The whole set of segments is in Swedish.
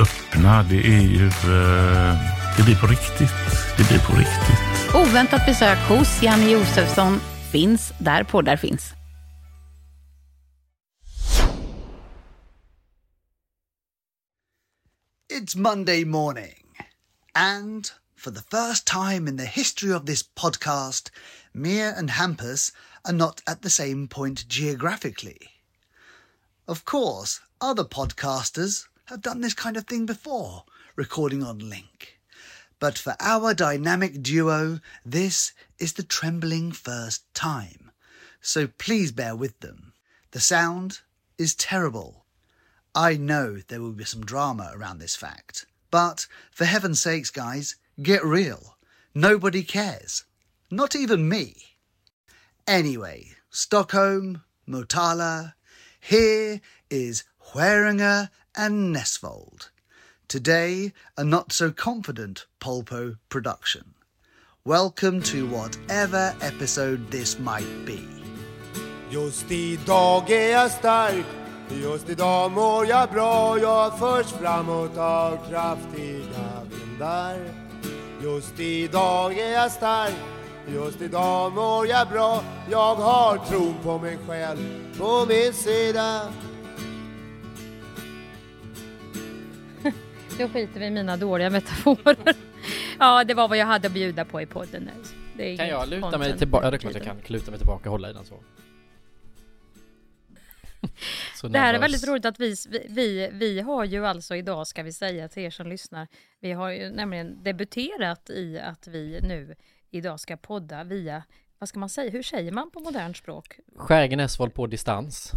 öppna. Det är ju... eh, Det blir på riktigt. Det blir på riktigt. Oväntat besök hos Janne Josefsson finns där poddar finns. It's Monday morning, and for the first time in the history of this podcast, Mia and Hampus are not at the same point geographically. Of course, other podcasters have done this kind of thing before, recording on link. But for our dynamic duo, this is the trembling first time. So please bear with them. The sound is terrible. I know there will be some drama around this fact. But for heaven's sakes, guys, get real. Nobody cares. Not even me. Anyway, Stockholm, Motala, here is Hueringer and Nesvold. Today, a not so confident Polpo production. Welcome to whatever episode this might be. Just idag är jag stark Just idag mår jag bra Jag förs framåt av kraftiga vindar Just idag är jag stark Just idag mår jag bra Jag har tron på mig själv på min sida Då skiter vi i mina dåliga metaforer. ja, det var vad jag hade att bjuda på i podden. Det Kan jag luta mig tillbaka? Ja, det är klart jag kan luta mig tillbaka och hålla i den så. så Det här är väldigt roligt att vi, vi, vi har ju alltså idag, ska vi säga till er som lyssnar, vi har ju nämligen debuterat i att vi nu idag ska podda via, vad ska man säga, hur säger man på modernt språk? Skäringen Esvold på distans.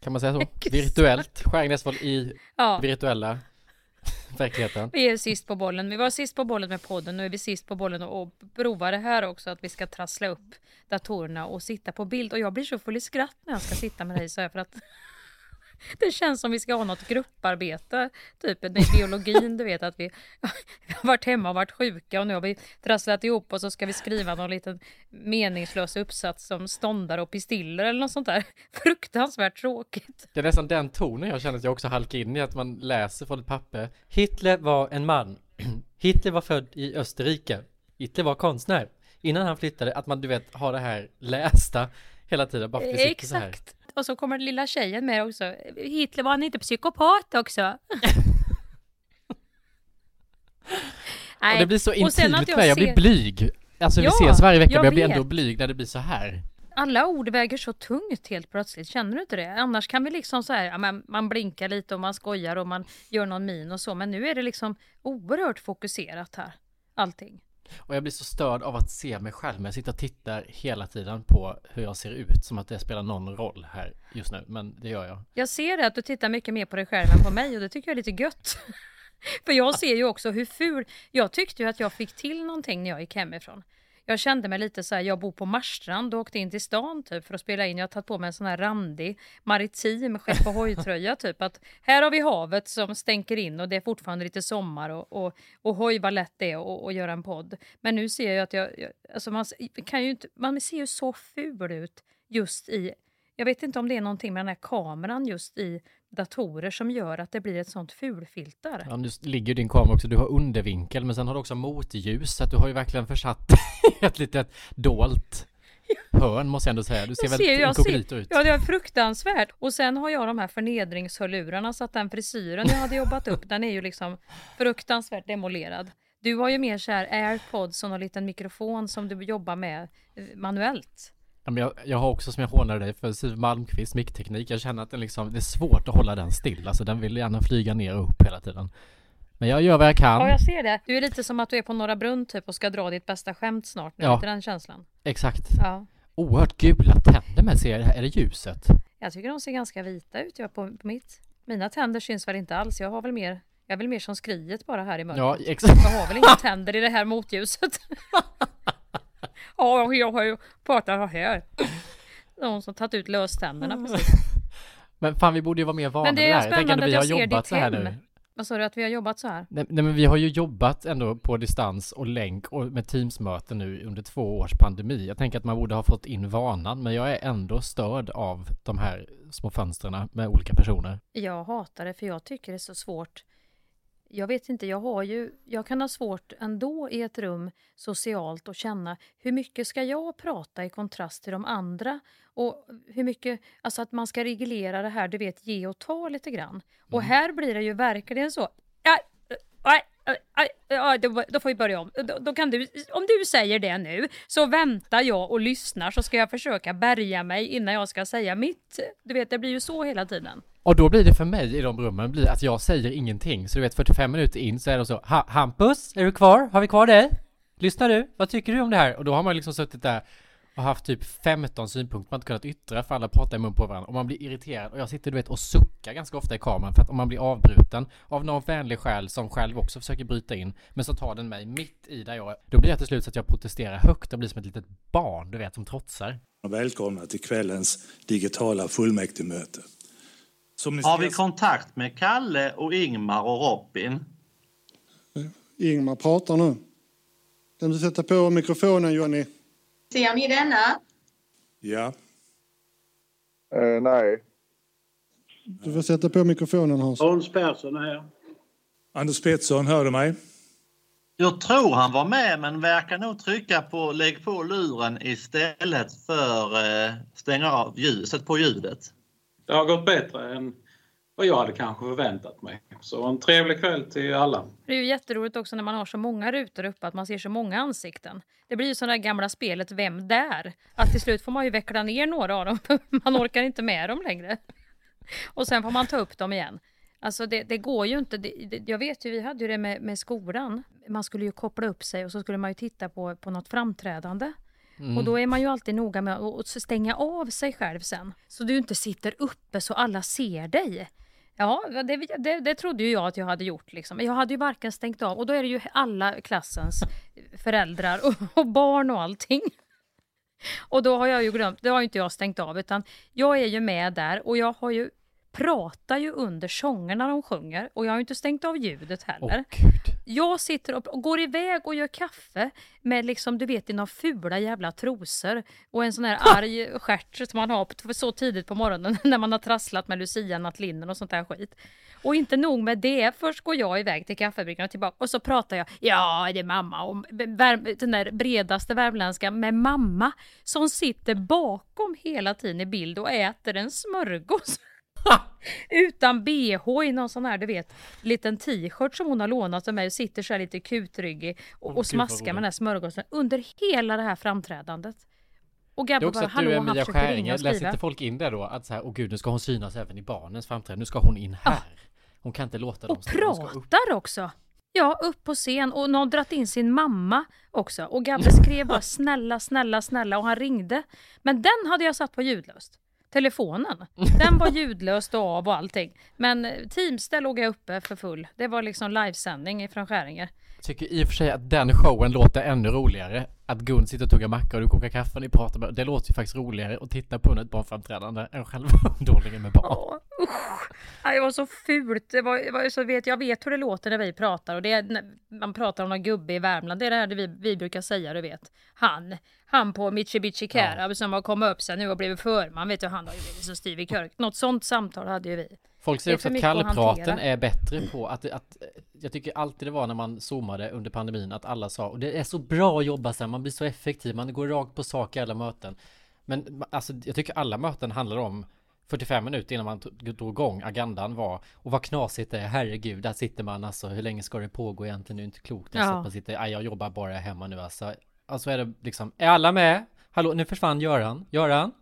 Kan man säga så? Virtuellt. Skäringen Esvold i Ja. virtuella verkligheten. Vi är sist på bollen. Vi var sist på bollen med podden. Nu är vi sist på bollen och, och provar det här också att vi ska trassla upp datorerna och sitta på bild. Och jag blir så full i skratt när jag ska sitta med dig så här för att det känns som vi ska ha något grupparbete. Typ med biologin, du vet att vi, har varit hemma och varit sjuka och nu har vi trasslat ihop och så ska vi skriva någon liten meningslös uppsats som ståndare och pistiller eller något sånt där. Fruktansvärt tråkigt. Det är nästan den tonen jag känner att jag också halkar in i, att man läser från ett papper. Hitler var en man. Hitler var född i Österrike. Hitler var konstnär. Innan han flyttade, att man du vet har det här lästa hela tiden, bara för att det sitter så här. Och så kommer den lilla tjejen med också. Hitler var han inte psykopat också? Nej. Och det blir så intimt med, jag blir blyg. Alltså vi Ja, ses varje vecka, jag men jag blir vet. ändå blyg när det blir så här. Alla ord väger så tungt helt plötsligt, känner du inte det? Annars kan vi liksom så här, man, man blinkar lite och man skojar och man gör någon min och så, men nu är det liksom oerhört fokuserat här, allting. Och jag blir så störd av att se mig själv, men jag sitter och tittar hela tiden på hur jag ser ut, som att det spelar någon roll här just nu, men det gör jag. Jag ser det att du tittar mycket mer på dig själv än på mig och det tycker jag är lite gött. För jag ser ju också hur ful, jag tyckte ju att jag fick till någonting när jag gick hemifrån. Jag kände mig lite så här, jag bor på Marstrand och åkte in till stan typ för att spela in. Jag har tagit på mig en sån här randig maritim skepp och hojtröja typ. Att här har vi havet som stänker in och det är fortfarande lite sommar och, och, och hoj vad lätt det är att och göra en podd. Men nu ser jag att jag, jag alltså man, kan ju inte, man ser ju så ful ut just i Jag vet inte om det är någonting med den här kameran just i datorer som gör att det blir ett sånt fulfilter. Ja, nu ligger din kamera också, du har undervinkel men sen har du också motljus så att du har ju verkligen försatt ett litet dolt hörn måste jag ändå säga. Du ser väldigt ser, jag inkognito ut. ja, det är fruktansvärt. Och sen har jag de här förnedringshörlurarna så att den frisyren jag hade jobbat upp, den är ju liksom fruktansvärt demolerad. Du har ju mer så här airpods och någon liten mikrofon som du jobbar med eh, manuellt. Ja, men jag, jag har också som jag hånar dig för Siw Malmkvist mickteknik. Jag känner att den liksom, det är svårt att hålla den still. Alltså den vill gärna flyga ner och upp hela tiden. Men jag gör vad jag kan. Ja, jag ser det. Du är lite som att du är på Norra Brunn typ och ska dra ditt bästa skämt snart. Nu, Ja. Inte den känslan? Exakt. Ja. Oerhört gula tänder med ser jag. Är det ljuset? Jag tycker de ser ganska vita ut jag på, på mitt. Mina tänder syns väl inte alls. Jag har väl mer, jag är väl mer som skriet bara här i mörkret. Ja, exakt. Jag har väl inga tänder i det här motljuset. ja, jag har ju pratat så här. Någon som tagit ut löständerna precis. Men fan vi borde ju vara mer vana Men det är. Jag tänker spännande att vi jag har ser jobbat ditt så här hem. nu. Vad sa du att vi har jobbat så här? Nej, nej men vi har ju jobbat ändå på distans och länk och med Teamsmöten nu under två års pandemi. Jag tänker att man borde ha fått in vanan men jag är ändå störd av de här små fönstren med olika personer. Jag hatar det för jag tycker det är så svårt. Jag vet inte, jag har ju, jag kan ha svårt ändå i ett rum socialt och känna hur mycket ska jag prata i kontrast till de andra? Och hur mycket, alltså att man ska reglera det här, du vet, ge och ta lite grann. Och här blir det ju verkligen så. Ja, ja, Äh, äh, äh, ja, då, då får vi börja om. Då, då kan du, om du säger det nu så väntar jag och lyssnar så ska jag försöka bärga mig innan jag ska säga mitt. Du vet, det blir ju så hela tiden. Och då blir det för mig i de rummen blir att jag säger ingenting. Så du vet 45 minuter in så är det så ha, Hampus, är du kvar? Har vi kvar dig? Lyssnar du? Vad tycker du om det här? Och då har man liksom suttit där och haft typ 15 synpunkter man inte kunnat yttra för alla pratar i mun på varandra och man blir irriterad och jag sitter du vet och suckar ganska ofta i kameran för att om man blir avbruten av någon vänlig själ som själv också försöker bryta in men så tar den mig mitt i där jag är. Då blir jag till slut så att jag protesterar högt och blir som ett litet barn du vet som trotsar. Välkomna till kvällens digitala fullmäktigemöte. Som ni Har vi kontakt med Kalle och Ingmar och Robin? Ingmar pratar nu. Kan du sätta på mikrofonen Jonny? Ser ni denna? Ja. Eh, nej. Du får sätta på mikrofonen Hans. Hans Persson är här. Anders Pettersson, hör du mig? Jag tror han var med men verkar nog trycka på lägg på luren istället för eh, stänga av ljuset på ljudet. Det har gått bättre än vad jag hade kanske förväntat mig. Så en trevlig kväll till alla. Det är ju jätteroligt också när man har så många rutor uppe att man ser så många ansikten. Det blir ju som det där gamla spelet Vem där? Att till slut får man ju veckla ner några av dem. Man orkar inte med dem längre. Och sen får man ta upp dem igen. Alltså det, det går ju inte. Det, det, jag vet ju, vi hade ju det med, med skolan. Man skulle ju koppla upp sig och så skulle man ju titta på, på något framträdande. Mm. Och då är man ju alltid noga med att stänga av sig själv sen. Så du inte sitter uppe så alla ser dig. Ja, det, det, det trodde ju jag att jag hade gjort. Liksom. Jag hade ju varken stängt av och då är det ju alla klassens föräldrar och, och barn och allting. Och då har jag ju glömt, det har ju inte jag stängt av utan jag är ju med där och jag har ju pratar ju under sångerna de sjunger och jag har ju inte stängt av ljudet heller jag sitter och, och går iväg och gör kaffe med liksom, du vet, några fula jävla trosor och en sån här arg stjärt som man har på, så tidigt på morgonen när man har trasslat med lucia-nattlinnen och sånt där skit. Och inte nog med det, först går jag iväg till kaffebryggan och tillbaka och så pratar jag, ja det är mamma, och värm, den där bredaste värmländska med mamma som sitter bakom hela tiden i bild och äter en smörgås. Utan bh i någon sån här, du vet, liten t-shirt som hon har lånat av mig och sitter så här lite kutryggig och, och smaskar med den här smörgåsen under hela det här framträdandet. Och Gabbe bara, att hallå, du är Mia Skäringer, läser inte folk in det då? Att så här, åh gud nu ska hon synas även i barnens framträdande, nu ska hon in här. Hon kan inte låta dem Och pratar också. Ja, upp på scen och någon dratt in sin mamma också. Och Gabbe skrev bara snälla, snälla, snälla och han ringde. Men den hade jag satt på ljudlöst. Telefonen, den var ljudlöst och av och allting. Men eh, Teams, där låg jag uppe för full. Det var liksom livesändning från Skäringer. Tycker i och för sig att den showen låter ännu roligare att Gun sitter och tuggar macka och du kokar kaffe och ni pratar med, det låter ju faktiskt roligare att titta på ett barnframträdande än själva underhållningen med barn. Ja, usch. Det var så fult. Det var, det var så vet, jag vet hur det låter när vi pratar. Och det är, man pratar om någon gubbe i Värmland. Det är det här vi, vi brukar säga, du vet. Han, han på Mitsubishi Cara som har kommit upp sig nu och blivit förman. Vet du, han har ju blivit så styv i körk. Något sånt samtal hade ju vi. Folk säger också att kallpraten är bättre på att, att Jag tycker alltid det var när man zoomade under pandemin att alla sa och det är så bra att jobba så här, man blir så effektiv, man går rakt på sak i alla möten. Men alltså jag tycker alla möten handlar om 45 minuter innan man drog igång agendan var och vad knasigt det är, herregud, där sitter man alltså, hur länge ska det pågå egentligen, det är inte klokt alltså, Ja. att man sitter, "Aj, jag jobbar bara hemma nu alltså. Alltså är det liksom, är alla med? Hallå, nu försvann Göran, Göran?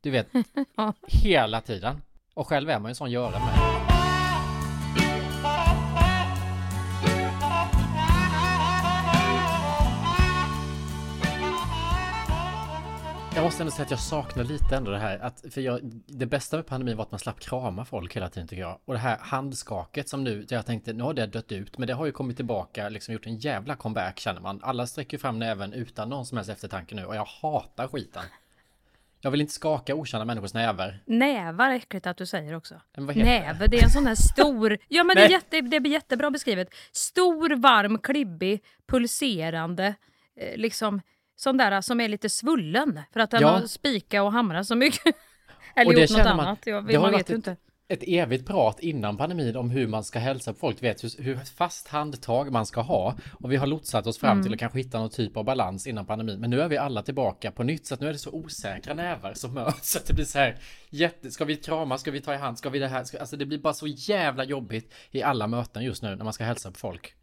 Du vet, hela tiden. Och själv är man ju en sån göra med. Jag måste ändå säga att jag saknar lite ändå det här att, för jag, det bästa med pandemin var att man slapp krama folk hela tiden tycker jag. Och det här handskaket som nu, jag tänkte, nu har det dött ut, men det har ju kommit tillbaka, liksom gjort en jävla comeback känner man. Alla sträcker fram näven utan någon som helst eftertanke nu och jag hatar skiten. Jag vill inte skaka okända människors nävar. Nävar, äckligt att du säger också. Näve, det är en sån här stor... Ja men det, är jätte, det blir jättebra beskrivet. Stor, varm, klibbig, pulserande, eh, liksom sån där som är lite svullen för att den Ja. har spikat och hamrat så mycket. Eller Och gjort något man- annat. Jag, det man vet ju inte. ett evigt prat innan pandemin om hur man ska hälsa på folk. Du vet hur, hur fast handtag man ska ha. Och vi har lotsat oss fram Mm. till att kanske hitta någon typ av balans innan pandemin. Men nu är vi alla tillbaka på nytt. Så att nu är det så osäkra nävar som möts. Så att det blir så här jätte... Ska vi krama? Ska vi ta i hand? Ska vi det här? Ska, alltså det blir bara så jävla jobbigt i alla möten just nu när man ska hälsa på folk.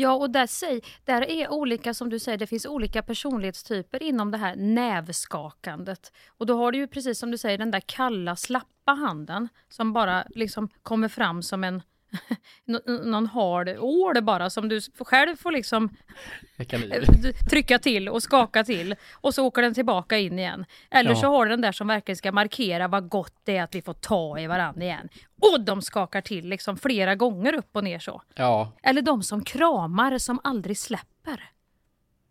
Ja, och där, säg, där är olika, som du säger, det finns olika personlighetstyper inom det här nävskakandet. Och då har du ju precis som du säger den där kalla, slappa handen som bara liksom kommer fram som en någon hard ål bara som du själv får liksom trycka till och skaka till och så åker den tillbaka in igen. Eller Ja. så har du den där som verkligen ska markera vad gott det är att vi får ta i varandra igen. Och de skakar till liksom flera gånger upp och ner så. Ja, Eller de som kramar som aldrig släpper.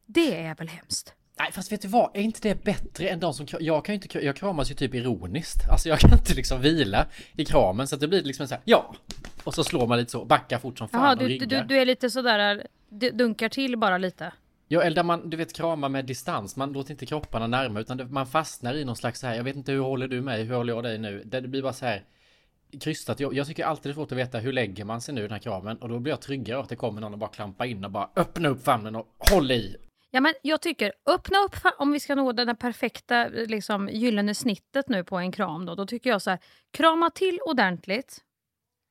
Det är väl hemskt? Nej fast vet du vad, är inte det bättre än de som Jag kan ju inte, jag kramas ju typ ironiskt Alltså jag kan inte liksom vila i kramen så att det blir liksom så här, ja Och så slår man lite så, backar fort som fan Jaha, och du, ryggar du, du är lite sådär, du dunkar till bara lite. Ja eller där man, du vet krama med distans, man låter inte kropparna närma utan det, man fastnar i någon slags så här, jag vet inte hur håller du mig, hur håller jag dig nu? Där det blir bara så här krystat. Jag, jag tycker alltid det är svårt att veta hur lägger man sig nu i den här kramen och då blir jag tryggare att det kommer någon och bara klampa in och bara öppna upp famnen och håll i. Ja, men jag tycker, öppna upp om vi ska nå det där perfekta liksom, gyllene snittet nu på en kram. Då, då tycker jag så här, krama till ordentligt.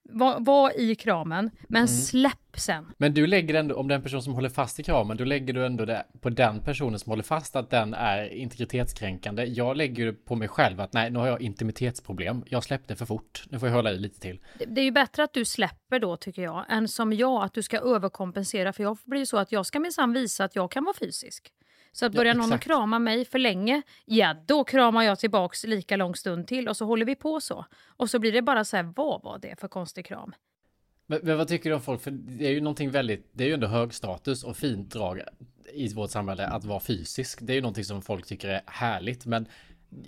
Var, var i kramen, men Mm. släpp sen. Men du lägger ändå, om den person som håller fast i kramen, då lägger du ändå det på den personen som håller fast att den är integritetskränkande. Jag lägger ju på mig själv att nej, nu har jag intimitetsproblem. Jag släppte för fort. Nu får jag hålla i lite till. Det, det är ju bättre att du släpper då tycker jag, än som jag, att du ska överkompensera. För jag blir ju så att jag ska minsann visa att jag kan vara fysisk. Så att Ja, börjar någon att krama mig för länge, ja då kramar jag tillbaks lika lång stund till och så håller vi på så. Och så blir det bara så här, vad var det för konstig kram? Men, men vad tycker du om folk? För det är ju någonting väldigt, det är ju ändå hög status och fint drag i vårt samhälle att vara fysisk. Det är ju någonting som folk tycker är härligt, men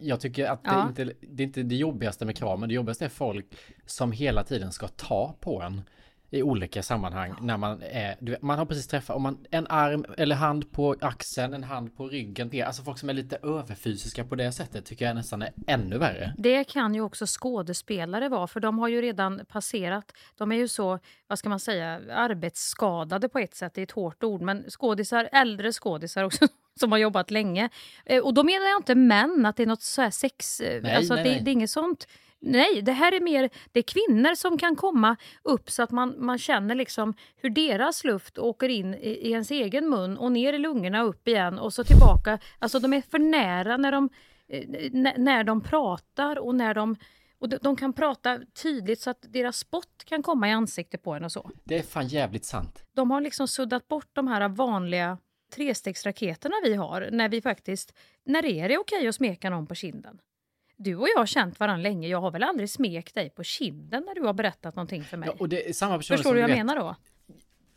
jag tycker att det, Ja. inte, det är inte det jobbigaste med kramen. Det jobbigaste är folk som hela tiden ska ta på en i olika sammanhang när man är, vet, man har precis träffat, om man, en arm eller hand på axeln, en hand på ryggen, det, alltså folk som är lite överfysiska på det sättet tycker jag nästan är ännu värre. Det kan ju också skådespelare vara, för de har ju redan passerat. De är ju så, vad ska man säga, arbetsskadade på ett sätt, det är ett hårt ord, men skådisar, äldre skådisar också, som har jobbat länge. Eh, Och då menar jag inte män, att det är något så här sex... eh, Nej, alltså nej, det, nej. det är inget sånt. Nej, det här är mer det är kvinnor som kan komma upp så att man, man känner liksom hur deras luft åker in i, i ens egen mun och ner i lungorna upp igen och så tillbaka. Alltså de är för nära när de, eh, när de pratar och när de och de, de kan prata tydligt så att deras spott kan komma i ansiktet på en och så. Det är fan jävligt sant. De har liksom suddat bort de här vanliga trestegsraketerna vi har när vi faktiskt, när är det okej att smeka någon på kinden? Du och jag har känt varandra länge. Jag har väl aldrig smekt dig på kinden när du har berättat någonting för mig? Ja, och det är samma personer Förstår du vad jag vet- menar då?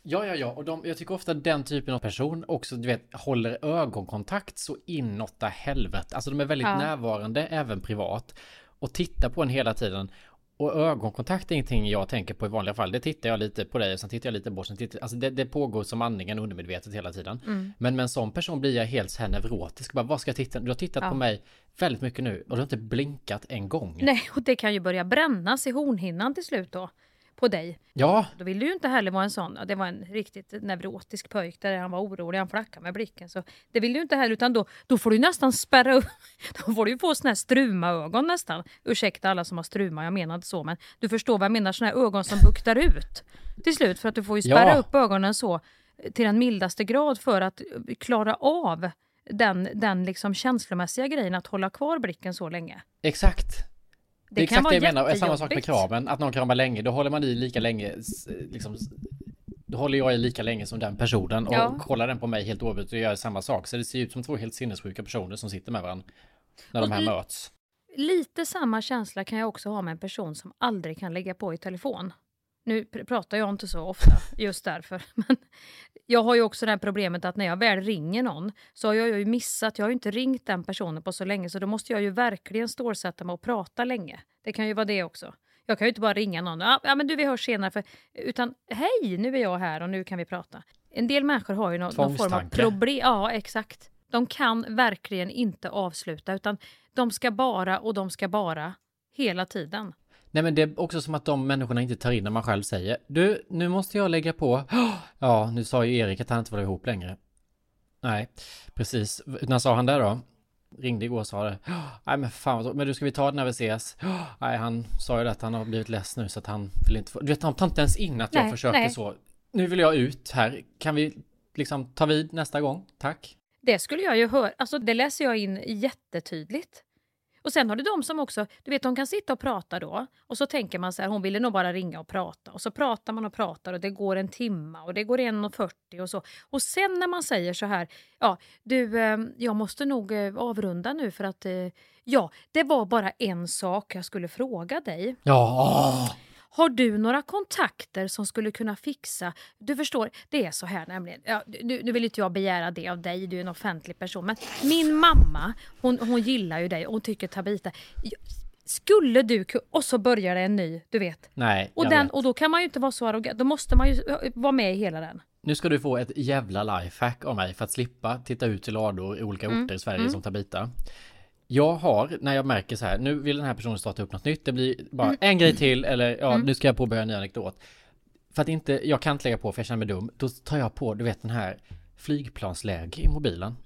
Ja, ja, ja. Och de, jag tycker ofta den typen av person också, du vet, håller ögonkontakt så inåtta helvete. Alltså de är väldigt Ja. närvarande, även privat. Och tittar på en hela tiden. Och ögonkontakt är ingenting jag tänker på i vanliga fall. Det tittar jag lite på dig och sen tittar jag lite bort. Sen tittar, alltså det, det pågår som andningen undermedvetet hela tiden. Mm. Men med en sån person blir jag helt så här neurotisk. Bara, vad ska jag titta? Du har tittat Ja. på mig väldigt mycket nu och du har inte blinkat en gång. Nej, och det kan ju börja brännas i hornhinnan till slut då. På dig. Ja, Då vill du ju inte heller vara en sån. Det var en riktigt neurotisk pojk där han var orolig, han flackade med blicken. Så det vill du inte heller, utan då, då får du nästan spärra upp. Då får du ju få såna här struma-ögon nästan. Ursäkta alla som har struma, jag menar inte så, men du förstår vad jag menar, såna här ögon som buktar ut till slut. För att du får ju spärra Ja. upp ögonen så till den mildaste grad för att eh, klara av den, den liksom känslomässiga grejen att hålla kvar blicken så länge. exakt. Det, Det är exakt vara det jag menar. Och Samma sak med jättejobbigt. kramen. Att någon kramar länge, då håller man i lika länge. Liksom, då håller jag i lika länge som den personen. Och Ja. kollar den på mig helt oavbrutet och gör samma sak. Så det ser ut som två helt sinnessjuka personer som sitter med varandra. När de Och här l- möts. Lite samma känsla kan jag också ha med en person som aldrig kan lägga på i telefon. Nu pr- pratar jag inte så ofta just därför. Men jag har ju också det här problemet att när jag väl ringer någon så har jag ju missat, jag har ju inte ringt den personen på så länge så då måste jag ju verkligen stålsätta mig och prata länge. Det kan ju vara det också. Jag kan ju inte bara ringa någon, ja men du vi hörs senare, för, utan hej nu är jag här och nu kan vi prata. En del människor har ju någon, någon form av problem. Ja exakt. De kan verkligen inte avsluta utan de ska bara och de ska bara hela tiden. Nej men det är också som att de människorna inte tar in när man själv säger Du, nu måste jag lägga på Ja, nu sa ju Erik att han inte var ihop längre Nej, precis När sa han det då? Ringde igår och sa det Nej men fan vad. Men du ska vi ta det när vi ses? Nej han sa ju det att han har blivit less nu så att han vill inte få Du vet han tar inte ens in att jag Nej, försöker nej. så Nu vill jag ut här Kan vi liksom ta vid nästa gång? Tack Det skulle jag ju höra, alltså det läser jag in jättetydligt. Och sen har du de som också, du vet de kan sitta och prata då och så tänker man så här, hon ville nog bara ringa och prata och så pratar man och pratar och det går en timma och det går 1.40 och så. Och sen när man säger så här, ja du, eh, jag måste nog eh, avrunda nu för att, eh, ja, det var bara en sak jag skulle fråga dig. Ja har du några kontakter som skulle kunna fixa... Du förstår, det är så här nämligen. Ja, nu, nu vill inte jag begära det av dig, du är en offentlig person. Men min mamma, hon, hon gillar ju dig och hon tycker Tabita... Skulle du Och så börjar det en ny, du vet. Nej, Och, den, vet. och då kan man ju inte vara så arrogant. Då måste man ju vara med i hela den. Nu ska du få ett jävla lifehack av mig för att slippa titta ut i lador i olika Mm, orter i Sverige mm. som Tabita. Jag har, när jag märker så här, nu vill den här personen starta upp något nytt, det blir bara Mm. en grej till eller ja, Mm. nu ska jag påbörja en ny anekdot. För att inte, jag kan inte lägga på för jag känner mig dum, då tar jag på, du vet den här flygplansläge i mobilen.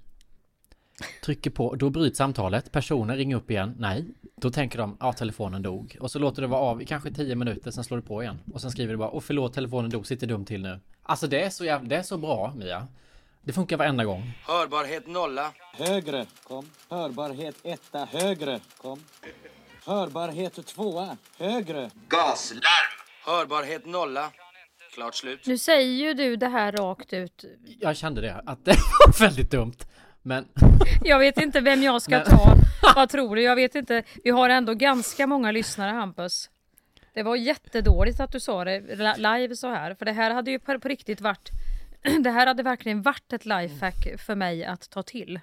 Trycker på, då bryts samtalet, personen ringer upp igen, nej. Då tänker de, ja telefonen dog. Och så låter det vara av i kanske 10 minuter, sen slår det på igen. Och sen skriver det bara, åh förlåt telefonen dog, sitter dum till nu. Alltså det är så jävla, det är så bra Mia. Det funkar varenda gång. Hörbarhet nolla. Högre. Kom. Hörbarhet etta. Högre. Kom. Hörbarhet tvåa. Högre. Gaslarm. Hörbarhet nolla. Klart slut. Nu säger ju du det här rakt ut. Jag kände det, att det var väldigt dumt. Men Jag vet inte vem jag ska Men- ta. Vad tror du? Jag vet inte. Vi har ändå ganska många lyssnare, Hampus. Det var jättedåligt att du sa det li- live så här. För det här hade ju på på riktigt varit... Det här hade verkligen varit ett lifehack för mig att ta till.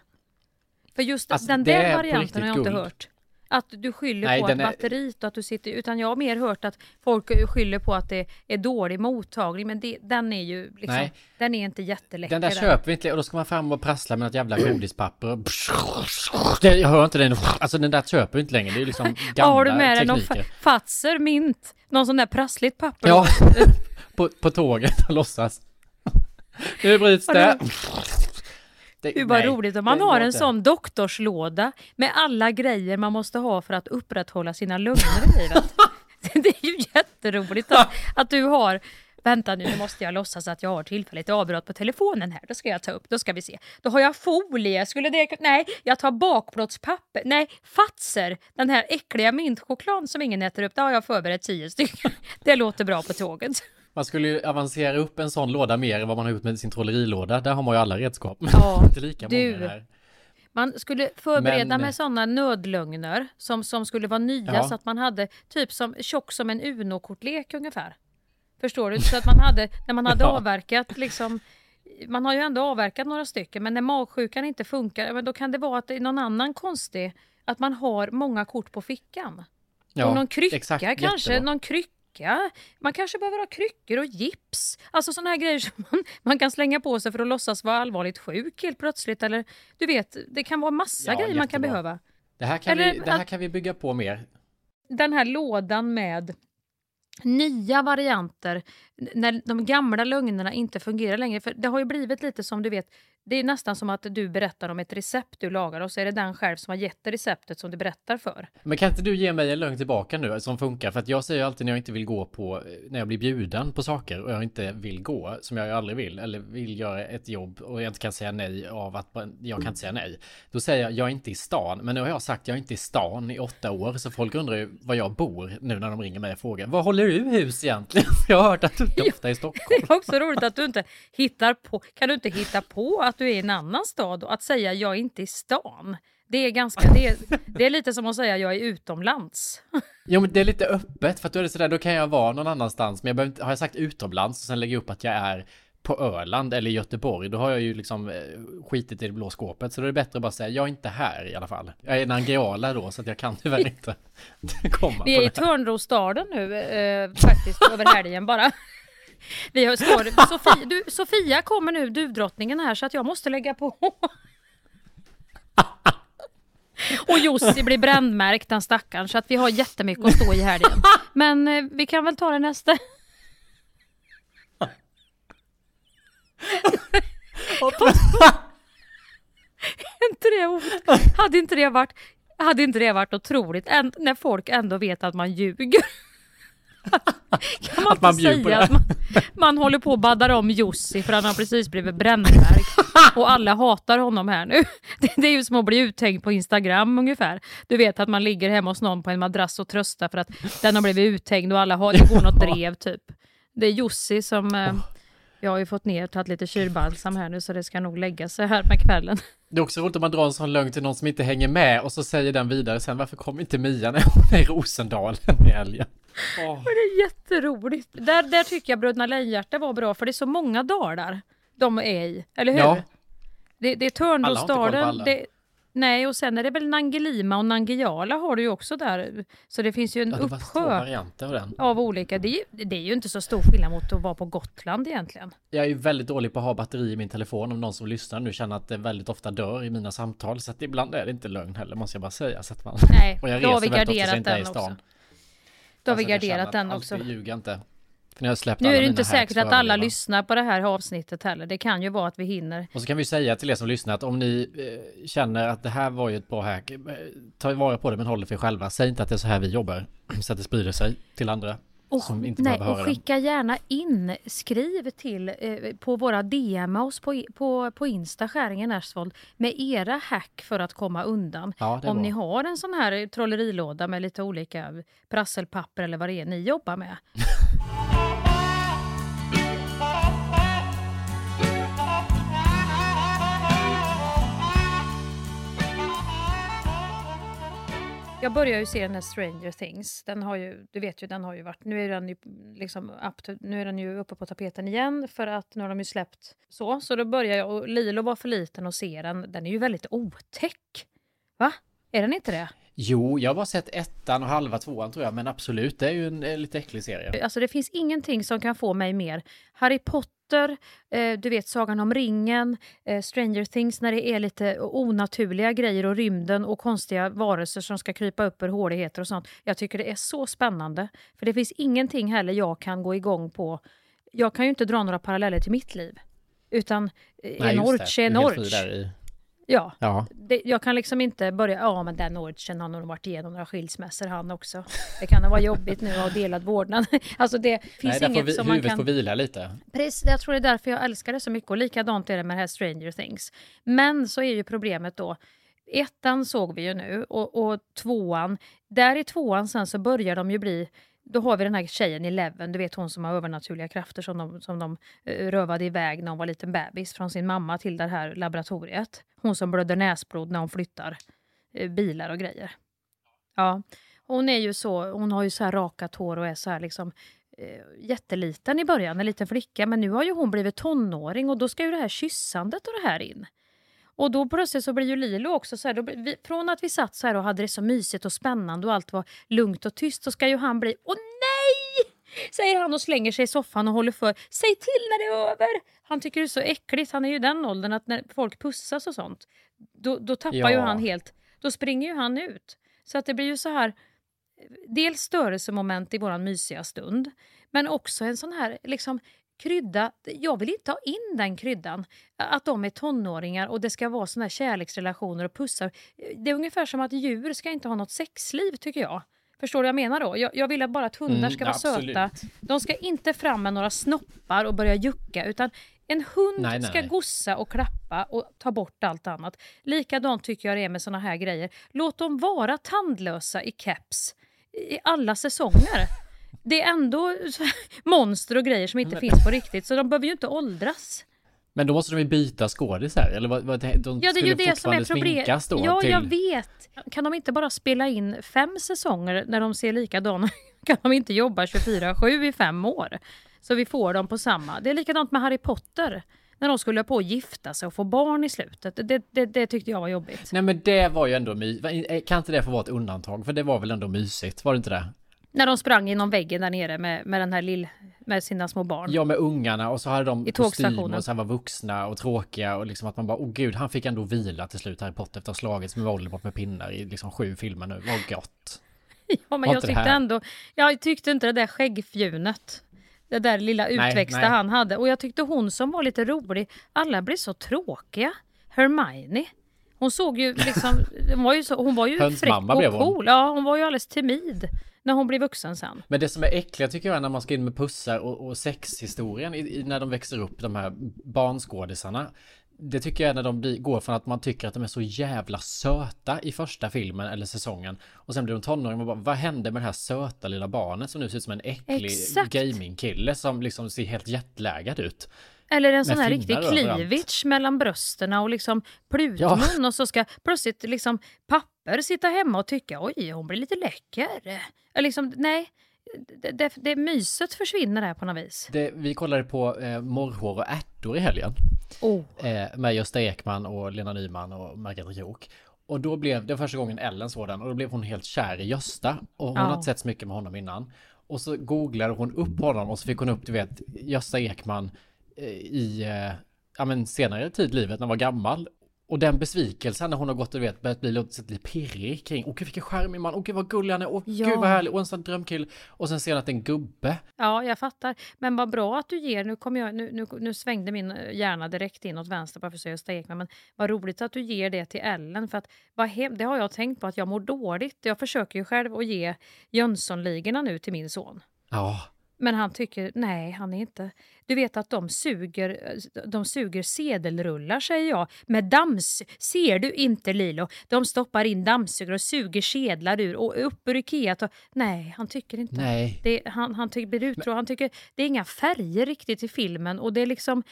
För just Alltså, den där varianten har jag inte guld. hört. Att du skyller Nej, på att är- batteriet och att du sitter... Utan jag har mer hört att folk skyller på att det är dålig mottagning. Men det, den är ju liksom... Nej. Den är inte jätteläcker. den där köper vi inte och då ska man fram och prassla med något jävla godispapper Jag hör inte den, alltså den där köper vi inte längre, det är liksom Ja, gamla har du med dig någon tekniker. fa- Fazer, mint, någon sån där prassligt papper? Ja, på, på tåget och låtsas. Nu bryts det. det vad nej, roligt om man har en sån doktorslåda med alla grejer man måste ha för att upprätthålla sina lungor i livet. Det är ju jätteroligt att, att du har Vänta nu, nu måste jag låtsas att jag har tillfälligt avbrott på telefonen här. Då ska jag ta upp, då ska vi se. Då har jag folie, skulle det... Nej, jag tar bakplåtspapper. Nej, Fazer, den här äckliga mintchokladen som ingen äter upp, det har jag förberett tio stycken. Det låter bra på tåget. Man skulle ju avancera upp en sån låda mer än vad man har gjort med sin trollerilåda. Där har man ju alla redskap. Ja, inte lika du. många där. Man skulle förbereda Men- med sådana nödlögner som, som skulle vara nya Ja. så att man hade typ som tjock som en Uno-kortlek ungefär. Förstår du? Så att man hade, när man hade Ja. avverkat liksom man har ju ändå avverkat några stycken, men när magsjukan inte funkar, men då kan det vara att det är någon annan konstig, att man har många kort på fickan. Ja, och någon krycka exakt, kanske, jättebra. någon krycka. Man kanske behöver ha kryckor och gips. Alltså sådana här grejer som man, man kan slänga på sig för att låtsas vara allvarligt sjuk helt plötsligt. Eller du vet, det kan vara massa Ja, grejer man kan jättebra. behöva. Det här kan, Eller vi, det här kan vi bygga på mer. Den här lådan med nya varianter när de gamla lögnerna inte fungerar längre. För Det har ju blivit lite som du vet, det är nästan som att du berättar om ett recept du lagar och så är det den själv som har gett receptet som du berättar för. Men kan inte du ge mig en lögn tillbaka nu som funkar? För att jag säger alltid när jag inte vill gå på, när jag blir bjuden på saker och jag inte vill gå, som jag ju aldrig vill, eller vill göra ett jobb och jag inte kan säga nej av att jag kan inte säga nej. Då säger jag, jag är inte i stan. Men nu har jag sagt, jag är inte i stan i åtta år, så folk undrar ju var jag bor nu när de ringer mig och frågar, var håller du hus egentligen? Jag har hört att du inte ofta i Stockholm. Det är också roligt att du inte hittar på, kan du inte hitta på att du är i en annan stad och att säga jag är inte i stan. Det är ganska, det är, det är lite som att säga jag är utomlands. Jo men det är lite öppet för att då är det sådär, då kan jag vara någon annanstans men jag behöver inte, har jag sagt utomlands och sen lägger jag upp att jag är på Öland eller Göteborg, då har jag ju liksom eh, skitit i det blå skåpet. Så då är det bättre att bara säga, jag är inte här i alla fall. Jag är Nangijala då, så att jag kan tyvärr inte komma Vi är i. Törnrostaden nu eh, faktiskt över helgen bara. Vi har, står, Sofia, du, Sofia kommer nu, duvdrottningen här, så att jag måste lägga på. Och Jussi blir brännmärkt den stackaren, så att vi har jättemycket att stå i helgen. Men eh, vi kan väl ta det nästa. inte det, hade inte det varit hade inte det varit otroligt än, när folk ändå vet att man ljuger? Kan man Att man inte säga att man, man håller på och baddar om Jussi för han har precis blivit brännmärkt och alla hatar honom här nu. Det, det är ju som att bli uthängd på Instagram ungefär. Du vet att man ligger hemma hos någon på en madrass och tröstar för att den har blivit uthängd och alla har, det går något drev typ. Det är Jussi som eh, jag har ju fått ner, tagit lite kylbalsam här nu så det ska nog lägga sig här med kvällen. Det är också roligt om man drar en sån lögn till någon som inte hänger med och så säger den vidare sen, varför kom inte Mia när hon är i Rosendalen i helgen? Åh. Men det är jätteroligt. Där, där tycker jag Bröderna Lejonhjärta var bra för det är så många dalar de är i, eller hur? Ja. Det, det är alla. Det, nej, och sen är det väl Nangilima och Nangijala har du ju också där. Så det finns ju en Ja, det var två uppsjö varianter av den. av olika. Det är, ju, det är ju inte så stor skillnad mot att vara på Gotland egentligen. Jag är ju väldigt dålig på att ha batteri i min telefon om någon som lyssnar nu känner att det väldigt ofta dör i mina samtal. Så att ibland är det inte lögn heller måste jag bara säga. Så att man... Nej, och jag då har reser vi väldigt ofta så jag garderat inte är i den stan. också. Då har vi Alltså, garderat den också. Jag ljuger inte. Nu är det inte säkert att alla lyssnar på det här avsnittet heller. Det kan ju vara att vi hinner. Och så kan vi säga till er som lyssnar att om ni eh, känner att det här var ju ett bra hack, eh, ta vara på det men håll det för er själva. Säg inte att det är så här vi jobbar, så att det sprider sig till andra Och, som inte nej, och skicka gärna in, skriv till eh, på våra DM oss på, på, på Insta, Skäringen Ersvold, med era hack för att komma undan. Ja, Om ni har en sån här trollerilåda med lite olika prasselpapper eller vad det är ni jobbar med. Jag börjar ju se den här Stranger Things. Den har ju, du vet ju, den har ju varit... Nu är den ju, liksom up to, nu är den ju uppe på tapeten igen för att nu har de ju släppt så. Så då börjar jag, och Lilo var för liten att se den. Den är ju väldigt otäck. Va? Är den inte det? Jo, jag har bara sett ettan och halva tvåan tror jag, men absolut, det är ju en eh, lite äcklig serie. Alltså det finns ingenting som kan få mig mer. Harry Potter, eh, du vet Sagan om ringen, eh, Stranger Things när det är lite onaturliga grejer och rymden och konstiga varelser som ska krypa upp ur håligheter och sånt. Jag tycker det är så spännande. För det finns ingenting heller jag kan gå igång på. Jag kan ju inte dra några paralleller till mitt liv. Utan eh, en orch är en orch. Ja, Ja. det, jag kan liksom inte börja, ja men den orchen har nog varit igenom några skilsmässor han också. Det kan vara jobbigt nu att ha delad vårdnad. Alltså det finns Nej, inget vi, som man huvudet kan... får vila lite. Precis, jag tror det är därför jag älskar det så mycket och likadant är det med det här Stranger Things. Men så är ju problemet då, ettan såg vi ju nu och, och tvåan, där i tvåan sen så börjar de ju bli då har vi den här tjejen i Leven, du vet hon som har övernaturliga krafter som de, som de eh, rövade iväg när hon var liten bebis från sin mamma till det här laboratoriet. Hon som blöder näsblod när hon flyttar eh, bilar och grejer. Ja, hon är ju så, hon har ju så här rakat hår och är så här liksom eh, jätteliten i början, en liten flicka. Men nu har ju hon blivit tonåring och då ska ju det här kyssandet och det här in. Och då plötsligt så blir ju Lilo också så här, då, vi, från att vi satt så här och hade det så mysigt och spännande och allt var lugnt och tyst så ska ju han bli, åh nej! Säger han och slänger sig i soffan och håller för. Säg till när det är över! Han tycker det är så äckligt. Han är ju den åldern att när folk pussas och sånt, då, då tappar Ja. ju han helt, då springer ju han ut. Så att det blir ju så här, dels störelsemoment i våran mysiga stund, men också en sån här liksom krydda. Jag vill inte ha in den kryddan. Att de är tonåringar och det ska vara såna här kärleksrelationer och pussar. Det är ungefär som att djur ska inte ha något sexliv tycker jag. Förstår du vad jag menar då? Jag, jag vill bara att hundar Mm, ska vara absolut. söta. De ska inte fram med några snoppar och börja jucka utan en hund Nej, nej, ska gossa och klappa och ta bort allt annat. Likadant tycker jag det är med såna här grejer. Låt dem vara tandlösa i keps i alla säsonger. Det är ändå monster och grejer som inte finns på riktigt så de behöver ju inte åldras. Men då måste de ju byta skådisar, eller vad, vad, de Ja, det är ju det som är sminkas då Ja, till... jag vet. Kan de inte bara spela in fem säsonger när de ser likadana Kan de inte jobba 24-7 i fem år? Så vi får dem på samma. Det är likadant med Harry Potter. När de skulle på att gifta sig och få barn i slutet. Det, det, det tyckte jag var jobbigt. Nej men det var ju ändå my... Kan inte det få vara ett undantag? För det var väl ändå mysigt, var det inte det? När de sprang inom väggen där nere med, med den här lill... Med sina små barn. Ja, med ungarna och så hade de I kostymer och sen var vuxna och tråkiga och liksom att man bara, åh gud, han fick ändå vila till slut, Harry Potter, efter att ha slagits med Voldemort med pinnar i liksom sju filmer nu. Vad gott. Ja, men jag tyckte ändå... Jag tyckte inte det där skäggfjunet. Det där lilla Nej, utväxta nej. han hade. Och jag tyckte hon som var lite rolig, alla blev så tråkiga. Hermione. Hon såg ju liksom... Hon var ju, så, hon var ju fräck och cool. Ja, hon var ju alldeles timid när hon blev vuxen sen. Men det som är äckligt tycker jag är när man ska in med pussar och, och sexhistorien i, i, när de växer upp, de här barnskådisarna. Det tycker jag är när de blir, går från att man tycker att de är så jävla söta i första filmen eller säsongen och sen blir de tonåringar och bara, vad hände med det här söta lilla barnet som nu ser ut som en äcklig Exakt. gamingkille som liksom ser helt jetlaggad ut. Eller en sån här riktig cleavage mellan brösten och liksom plutmun och så ska plötsligt liksom papper sitta hemma och tycka oj, hon blir lite läcker. Liksom, nej, det, det, det myset försvinner där på något vis. Det, vi kollade på eh, Morrhår och ärtor i helgen. Oh. Eh, med Gösta Ekman och Lena Nyman och Margareta Krook. Och då blev det var första gången Ellen såg den och då blev hon helt kär i Gösta. Och hon Ja. har inte sett så mycket med honom innan. Och så googlade hon upp honom och så fick hon upp, du vet, Gösta Ekman eh, i eh, ja, men senare tid i livet när han var gammal. Och den besvikelsen när hon har gått och vet, börjat bli lite, pirrig kring, åh gud vilken charmig man, åh gud vad gullig han är, åh Ja. gud vad härlig, och en sån drömkill. Och sen ser hon att det är en gubbe. Ja, jag fattar. Men vad bra att du ger, nu, kom jag, nu, nu, nu svängde min hjärna direkt in åt vänster bara för att se Gösta Ekman, men vad roligt att du ger det till Ellen. För att, vad hem, det har jag tänkt på att jag mår dåligt. Jag försöker ju själv att ge Jönssonligorna nu till min son. Ja, Men han tycker, nej, han är inte... Du vet att de suger, de suger sedelrullar, säger jag, med dams... Ser du inte, Lilo? De stoppar in dammsugare och suger sedlar ur och upp ur Ikea. Och, nej, han tycker inte. Nej. Det, han, han tycker, blir uttråkad. Han tycker det är inga färger riktigt i filmen och det är liksom...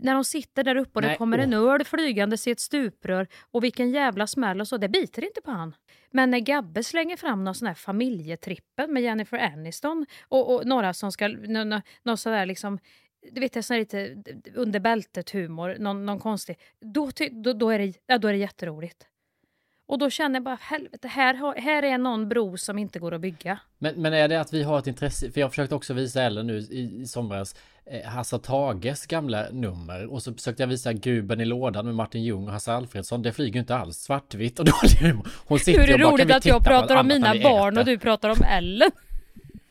När de sitter där uppe och det Nej, kommer en öl flygande i ett stuprör och vilken jävla smäll och så, det biter inte på han. Men när Gabbe slänger fram någon sån här familjetrippel med Jennifer Aniston och, och några som ska, någon sån där liksom, du vet, sån här lite under bältet humor, någon, någon konstig, då, då, då, är det, ja, då är det jätteroligt. Och då känner jag bara, helvete, här, här är någon bro som inte går att bygga. Men, men är det att vi har ett intresse, för jag försökte också visa Ellen nu i, i somras eh, Hasse Tages gamla nummer och så försökte jag visa Guben i lådan med Martin Ljung och Hasse Alfredsson. Det flyger ju inte alls svartvitt och dålig humor. Hon sitter Hur är det och bara, "Kan roligt att jag pratar om mina barn äter?" och du pratar om Ellen?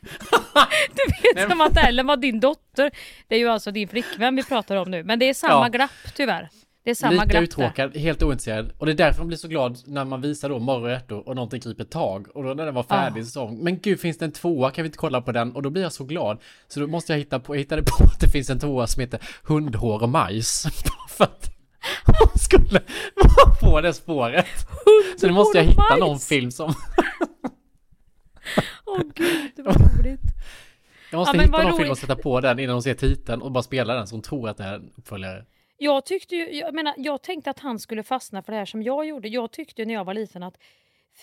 du vet som att Ellen var din dotter. Det är ju alltså din flickvän vi pratar om nu. Men det är samma Ja. glapp tyvärr. Det är samma Lika glapp där. uttråkad, helt ointresserad. Och det är därför man blir så glad när man visar då morgon och någonting griper tag. Och då när den var färdig Ja. så men gud finns det en tvåa, kan vi inte kolla på den? Och då blir jag så glad. Så då måste jag hitta på, jag hittade på att det finns en tvåa som heter Hundhår och majs. för att hon skulle vara på det spåret. så nu måste jag hitta någon majs. film som... Åh gud, det var roligt. Jag måste Ja, hitta någon film och roligt. sätta på den innan hon ser titeln och bara spela den så hon tror att det är en uppföljare. Jag tyckte ju, jag menar, jag tänkte att han skulle fastna för det här som jag gjorde. Jag tyckte när jag var liten att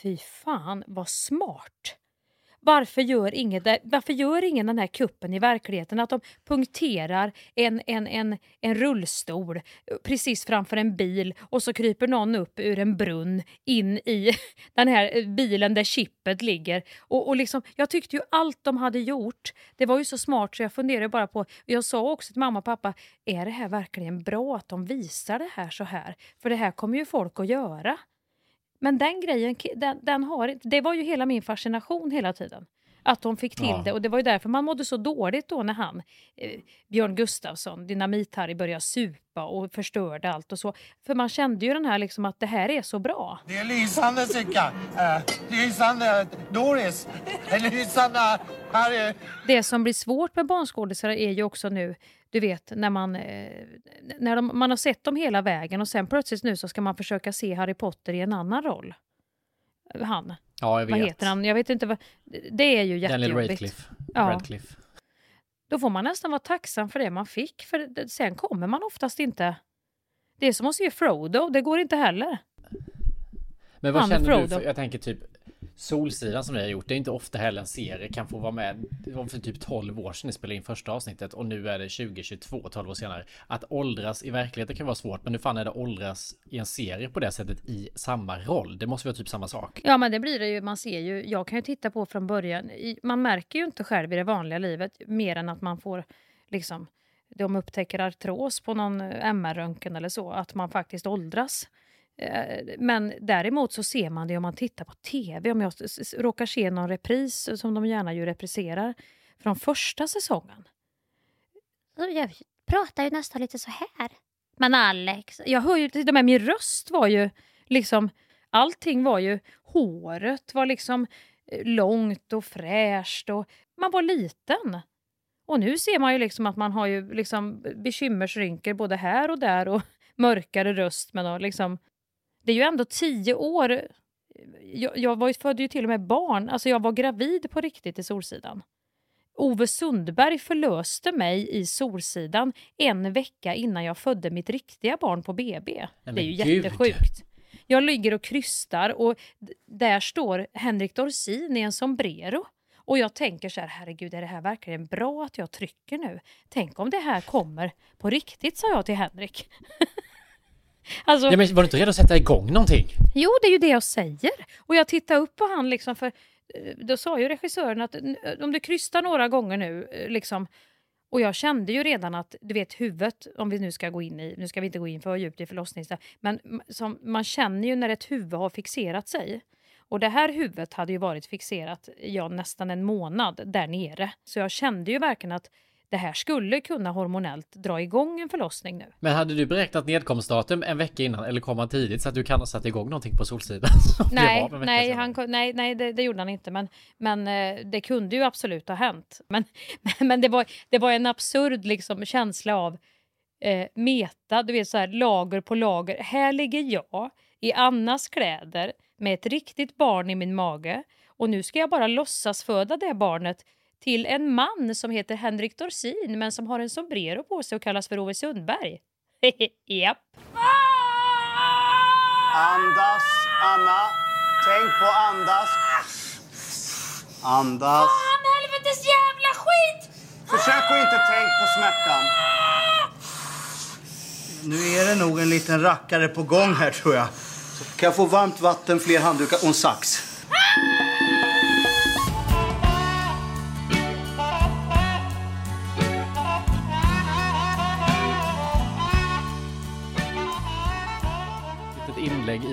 fy fan vad smart. Varför gör, ingen, varför gör ingen den här kuppen i verkligheten? Att de punkterar en, en, en, en rullstol precis framför en bil och så kryper någon upp ur en brunn in i den här bilen där chippet ligger. Och, och liksom, jag tyckte ju allt de hade gjort, det var ju så smart så jag funderade bara på, jag sa också till mamma och pappa, är det här verkligen bra att de visar det här så här? För det här kommer ju folk att göra. Men den grejen, den, den har, det var ju hela min fascination hela tiden. Att de fick till ja. det och det var ju därför man mådde så dåligt då när han, eh, Björn Gustafsson, Dynamit-Harry, började supa och förstörde allt och så. För man kände ju den här liksom att det här är så bra. Det är lysande Sicka! Uh, lysande Doris! lysande Harry! Det som blir svårt med barnskådisar är ju också nu du vet, när man, eh, när de, man har sett dem hela vägen och sen plötsligt nu så ska man försöka se Harry Potter i en annan roll. Han. Ja, jag vet. Vad heter han? Jag vet inte vad... Det är ju jättejobbigt. Daniel Radcliffe. Ja. Radcliffe. Då får man nästan vara tacksam för det man fick, för sen kommer man oftast inte... Det är som att se Frodo, det går inte heller. Men vad Han känner Frodo. du? För, jag tänker typ Solsidan som ni har gjort, det är inte ofta heller en serie kan få vara med. Det var för typ 12 år sedan ni spelade in första avsnittet och nu är det 2022, 12 år senare. Att åldras i verkligheten kan vara svårt, men nu fan är det åldras i en serie på det sättet i samma roll. Det måste vara typ samma sak. Ja, men det blir det ju. Man ser ju, jag kan ju titta på från början. Man märker ju inte själv i det vanliga livet mer än att man får liksom de upptäcker artros på någon MR-röntgen eller så, att man faktiskt åldras. Eh, men däremot så ser man det om man tittar på tv. Om jag råkar se någon repris, som de gärna ju repriserar, från första säsongen. Jag pratar ju nästan lite så här. Men Alex, jag hör ju till och med min röst var ju liksom... Allting var ju... Håret var liksom eh, långt och fräscht och man var liten. Och nu ser man ju liksom att man har ju liksom bekymmersrynkor både här och där och mörkare röst men och liksom det är ju ändå tio år. Jag, jag var ju, födde ju till och med barn. Alltså jag var gravid på riktigt i Solsidan. Ove Sundberg förlöste mig i Solsidan en vecka innan jag födde mitt riktiga barn på BB. Nej, det är ju Gud. jättesjukt. Jag ligger och krystar och där står Henrik Dorsin i en sombrero. Och jag tänker så här, herregud är det här verkligen bra att jag trycker nu? Tänk om det här kommer på riktigt, sa jag till Henrik. Alltså, ja, men var du inte redo att sätta igång någonting? Jo, det är ju det jag säger. Och jag tittar upp på han liksom för eh, då sa ju regissören att om du krystar några gånger nu eh, liksom och jag kände ju redan att, du vet huvudet, om vi nu ska gå in i, nu ska vi inte gå in för djupt i förlossnings men som, man känner ju när ett huvud har fixerat sig. Och det här huvudet hade ju varit fixerat ja, nästan en månad där nere. Så jag kände ju verkligen att det här skulle kunna hormonellt dra igång en förlossning nu. Men hade du beräknat nedkomstdatum en vecka innan eller kom han tidigt så att du kan ha satt igång någonting på Solsidan? nej, nej, han, nej, nej det, det, gjorde han inte. Men, men eh, det kunde ju absolut ha hänt. Men, men det, var, det var en absurd liksom, känsla av eh, meta, du vet så här lager på lager. Här ligger jag i Annas kläder med ett riktigt barn i min mage och nu ska jag bara låtsas föda det barnet till en man som heter Henrik Dorsin men som har en sombrero på sig och kallas för Ove Sundberg. Japp. Andas, Anna. Tänk på andas. Andas. Fan, helvetes jävla skit! Försök att inte tänka på smärtan. Nu är det nog en liten rackare på gång här tror jag. Så kan jag få varmt vatten, fler handdukar och en sax?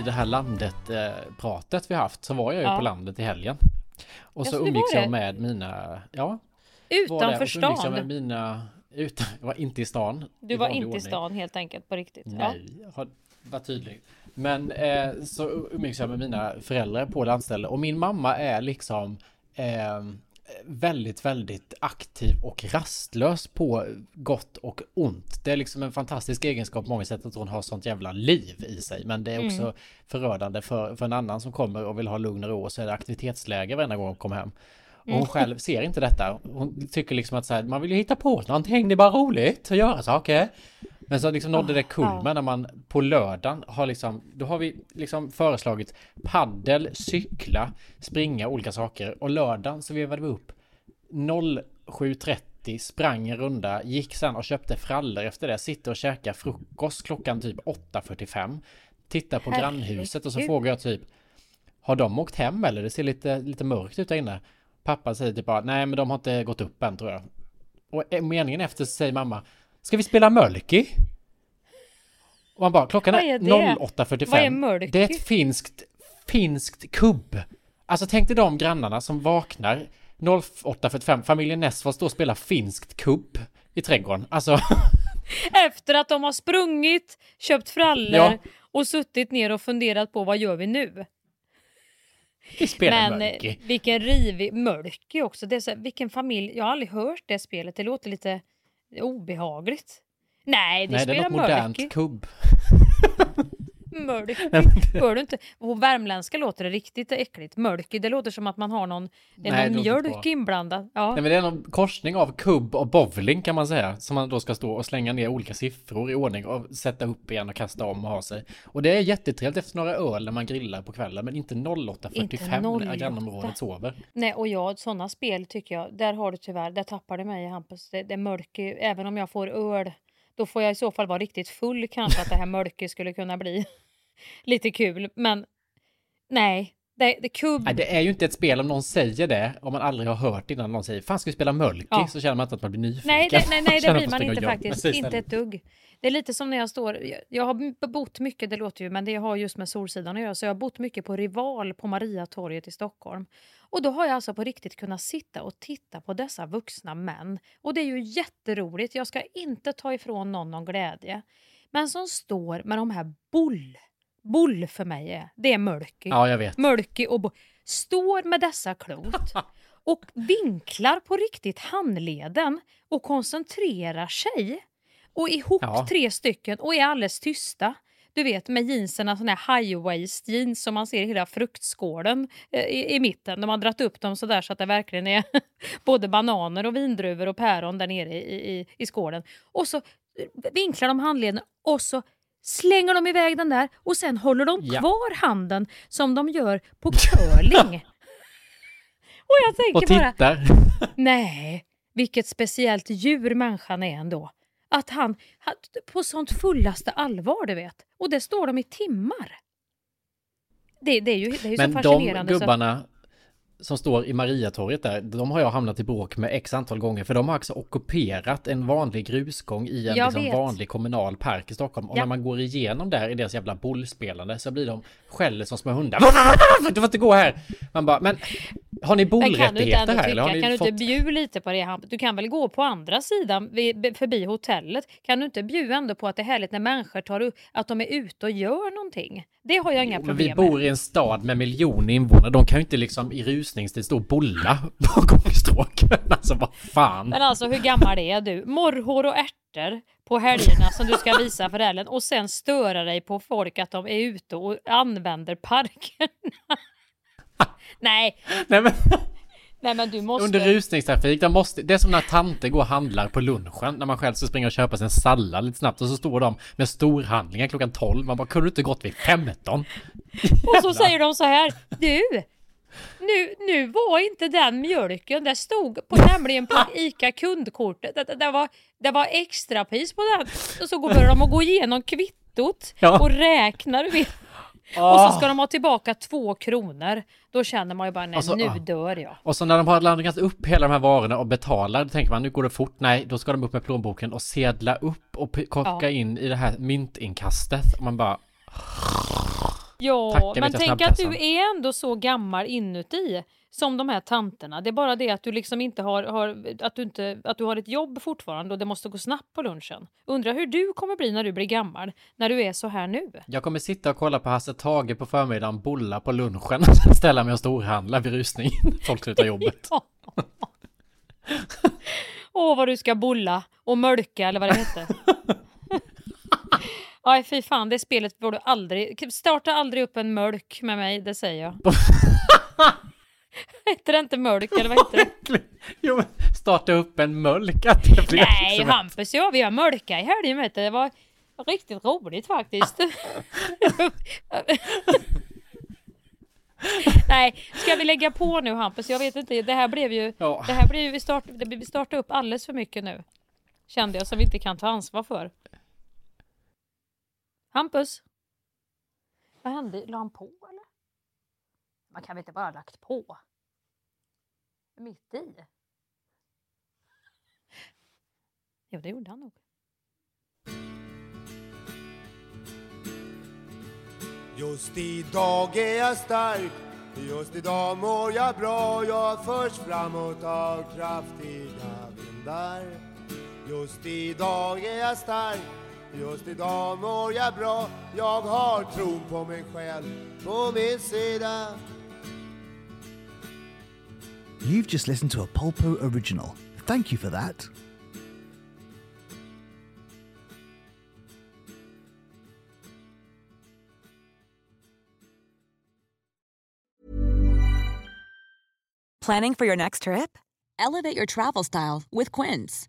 Det här landet-pratet eh, vi haft så var jag ju ja. på landet i helgen. Och så umgicks jag med mina, ja. Utanför stan? Jag med mina, utan, jag var inte i stan. Du var inte i stan helt enkelt på riktigt? Nej, ja. har varit tydlig. Men eh, så umgicks jag med mina föräldrar på landställe och min mamma är liksom eh, väldigt, väldigt aktiv och rastlös på gott och ont. Det är liksom en fantastisk egenskap på många sätt att hon har sånt jävla liv i sig. Men det är också mm. förödande för, för en annan som kommer och vill ha lugn och ro och så är det aktivitetsläge varenda gång hon kommer hem. Och hon mm. själv ser inte detta. Hon tycker liksom att så här, man vill ju hitta på någonting, det är bara roligt att göra saker. Men så liksom nådde det kulmen ja. när man på lördagen har liksom, då har vi liksom föreslagit paddel, cykla, springa, olika saker. Och lördagen så vevade vi upp 07.30, sprang en runda, gick sen och köpte frallor efter det, sitter och käkar frukost klockan typ 8.45. Tittar på Herregud. grannhuset och så frågar jag typ, har de åkt hem eller? Det ser lite, lite mörkt ut där inne. Pappa säger typ bara, nej men de har inte gått upp än tror jag. Och eh, meningen efter så säger mamma, ska vi spela Mölki? Och man bara, klockan är, är det? 08.45. Vad är Mölki? Det är ett finskt, finskt kubb. Alltså tänk dig de grannarna som vaknar 08.45, familjen Ness får stå och spela finskt kubb i trädgården. Alltså, Efter att de har sprungit, köpt frallor Ja. och suttit ner och funderat på vad gör vi nu? vi spelar Men eh, Mölki. vilken rivig Mölki också. Det är så, vilken familj. Jag har aldrig hört det spelet. Det låter lite obehagligt. Nej, det Nej, det är spelar något modernt kubb. Det- Hör du inte? På värmländska låter det riktigt äckligt. Mölki, det låter som att man har någon, det är Nej, någon det låter mjölk bra. inblandad. Ja. Nej men det är någon korsning av kubb och bowling kan man säga. Som man då ska stå och slänga ner olika siffror i ordning och sätta upp igen och kasta om och ha sig. Och det är jättetrevligt efter några öl när man grillar på kvällen. Men inte 08.45 när 08. grannområdet sover. Nej, och jag, sådana spel tycker jag, där har du tyvärr, där tappar du mig Hampus. Det, det är Mölki, även om jag får öl, då får jag i så fall vara riktigt full kanske att det här Mölki skulle kunna bli lite kul. Men nej, det, det kubb. Nej, det är ju inte ett spel om någon säger det, om man aldrig har hört innan någon säger Fan ska vi spela Mölki? Ja. Så känner man inte att man blir nyfiken. Nej, det, nej, nej, det blir man inte faktiskt. Inte ett dugg. Det är lite som när jag står, jag, har bott mycket, det låter ju, men det har just med Solsidan att göra, så jag har bott mycket på Rival på Mariatorget i Stockholm. Och då har jag alltså på riktigt kunnat sitta och titta på dessa vuxna män. Och det är ju jätteroligt, jag ska inte ta ifrån någon någon glädje. Men som står med de här boll, boll för mig är, det är Mölki. Ja, jag vet. Mölki och bo- står med dessa klot och vinklar på riktigt handleden och koncentrerar sig. Och ihop Ja. tre stycken och är alldeles tysta. Du vet med jeansen, såna här high waist jeans som man ser i hela fruktskålen eh, i, i mitten. De har dragit upp dem så där så att det verkligen är både bananer och vindruvor och päron där nere i, i, i skålen. Och så vinklar de handleden och så slänger de iväg den där och sen håller de Ja. kvar handen som de gör på curling. och jag tänker Och bara, tittar. nej, vilket speciellt djur människan är ändå. Att han, han på sånt fullaste allvar, du vet. Och det står de i timmar. Det, det är ju, det är ju så Men de fascinerande. så- gubbarna som står i Mariatorget där, de har jag hamnat i bråk med x antal gånger. För de har alltså ockuperat en vanlig grusgång i en liksom vanlig kommunal park i Stockholm. Och Ja. när man går igenom där i deras jävla bollspelande så blir de skäller som små hundar. Du får inte gå här! Man bara, men har ni Men du bollrättigheter här? Eller har ni kan du fått... inte bjuda lite på det? Du kan väl gå på andra sidan förbi hotellet? Kan du inte bjuda ändå på att det är härligt när människor tar upp, att de är ute och gör någonting? Det har jag inga Men problem vi bor i en stad med miljoner invånare. De kan ju inte liksom i rusningstid stå och bolla på gångstråken. Alltså vad fan. Men alltså hur gammal är du? Morrhår och ärtor på helgerna som du ska visa föräldrarna och sen störa dig på folk att de är ute och använder parkerna. Nej, Nej, men... nej men du måste... Under rusningstrafik, där måste, det är som när tanter går och handlar på lunchen, när man själv ska springa och köpa sig en sallad lite snabbt och så står de med storhandlingar klockan 12. Man bara, kunde du inte gått vid 15? Och så säger de så här, du, nu, nu var inte den mjölken, det stod på, nämligen på ICA kundkortet, det, det, det, var, det var extrapris på den. Och så går- börjar de att gå igenom kvittot Ja. och räknar. Och Ah. så ska de ha tillbaka två kronor. Då känner man ju bara, nej så, nu ah. dör jag. Och så när de har laddat upp hela de här varorna och betalar, då tänker man nu går det fort. Nej, då ska de upp med plånboken och sedla upp och korka Ja. in i det här myntinkastet. Och man bara, Ja, Tackar men tänk att du är ändå så gammal inuti som de här tanterna. Det är bara det att du liksom inte har, har, att du inte, att du har ett jobb fortfarande och det måste gå snabbt på lunchen. Undrar hur du kommer bli när du blir gammal, när du är så här nu. jag kommer sitta och kolla på Hasse Tage på förmiddagen, bolla på lunchen, ställa mig och storhandla vid rusning. Folk slutar jobbet. Åh, vad du ska bolla och mölka eller vad det heter. Nej, fy fan, det spelet du aldrig... Starta aldrig upp en mölk med mig, det säger jag. Heter det inte mölk eller vad heter det? jo, starta upp en mölk. Nej, liksom Hampus, ja vi har mölka i helgen vet du. Det var riktigt roligt faktiskt. Nej, ska vi lägga på nu Hampus? Jag vet inte, det här blev ju... Ja. Det här blev ju, vi, start, det, startade upp alldeles för mycket nu. Kände jag, som vi inte kan ta ansvar för. Hampus? Vad hände? La han på eller? Man kan väl inte bara ha lagt på? Mitt i? Jo, det gjorde han nog. Just idag är jag stark, just idag mår jag bra Jag förs framåt av kraftiga vindar Just idag är jag stark, just idag mår jag bra Jag har tron på mig själv på min sida You've just listened to a Polpo original. Thank you for that. Planning for your next trip? Elevate your travel style with Quince.